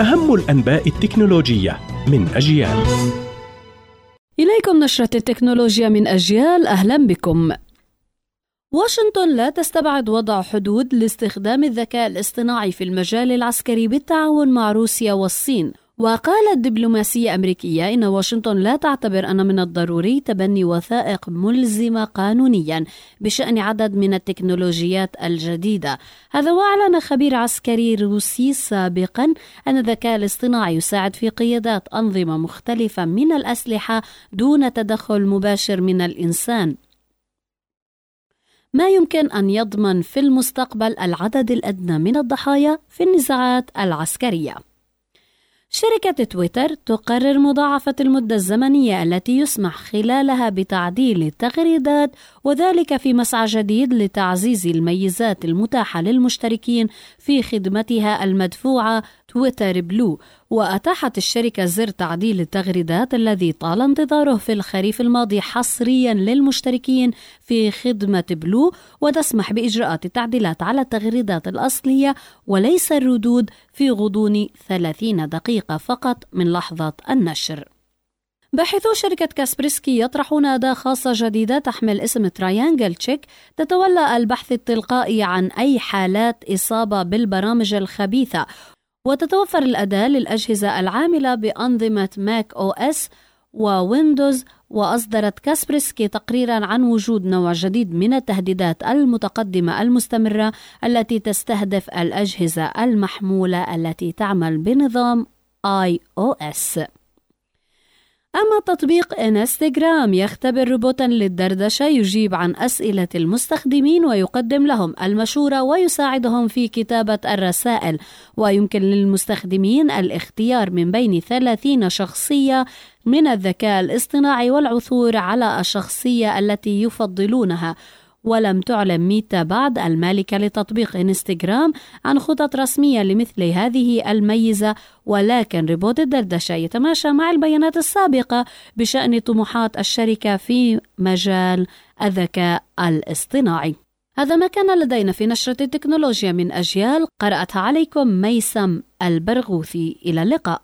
أهم الأنباء التكنولوجية من أجيال. إليكم نشرة التكنولوجيا من أجيال. أهلا بكم. واشنطن لا تستبعد وضع حدود لاستخدام الذكاء الاصطناعي في المجال العسكري بالتعاون مع روسيا والصين. وقالت دبلوماسية أمريكية إن واشنطن لا تعتبر أن من الضروري تبني وثائق ملزمة قانونيا بشأن عدد من التكنولوجيات الجديدة. هذا وأعلن خبير عسكري روسي سابقا أن الذكاء الاصطناعي يساعد في قيادات أنظمة مختلفة من الأسلحة دون تدخل مباشر من الإنسان. ما يمكن أن يضمن في المستقبل العدد الأدنى من الضحايا في النزاعات العسكرية. شركة تويتر تقرر مضاعفة المدة الزمنية التي يسمح خلالها بتعديل التغريدات وذلك في مسعى جديد لتعزيز الميزات المتاحة للمشتركين في خدمتها المدفوعة تويتر بلو وأتاحت الشركة زر تعديل التغريدات الذي طال انتظاره في الخريف الماضي حصريا للمشتركين في خدمة بلو وتسمح بإجراءات التعديلات على التغريدات الأصلية وليس الردود في غضون 30 دقيقة فقط من لحظة النشر. باحثو شركة كاسبرسكي يطرحون أداة خاصة جديدة تحمل اسم Triangle Check تتولى البحث التلقائي عن أي حالات إصابة بالبرامج الخبيثة وتتوفر الأداة للأجهزة العاملة بأنظمة macOS و Windows وأصدرت كاسبرسكي تقريرا عن وجود نوع جديد من التهديدات المتقدمة المستمرة التي تستهدف الأجهزة المحمولة التي تعمل بنظام iOS. أما تطبيق إنستغرام يختبر روبوتا للدردشة يجيب عن أسئلة المستخدمين ويقدم لهم المشورة ويساعدهم في كتابة الرسائل. ويمكن للمستخدمين الاختيار من بين 30 شخصية من الذكاء الاصطناعي والعثور على الشخصية التي يفضلونها. ولم تعلن ميتا بعد المالكة لتطبيق انستغرام عن خطط رسمية لمثل هذه الميزة. ولكن ريبوت الدردشة يتماشى مع البيانات السابقة بشأن طموحات الشركة في مجال الذكاء الاصطناعي. هذا ما كان لدينا في نشرة التكنولوجيا من أجيال. قرأتها عليكم ميسم البرغوثي. إلى اللقاء.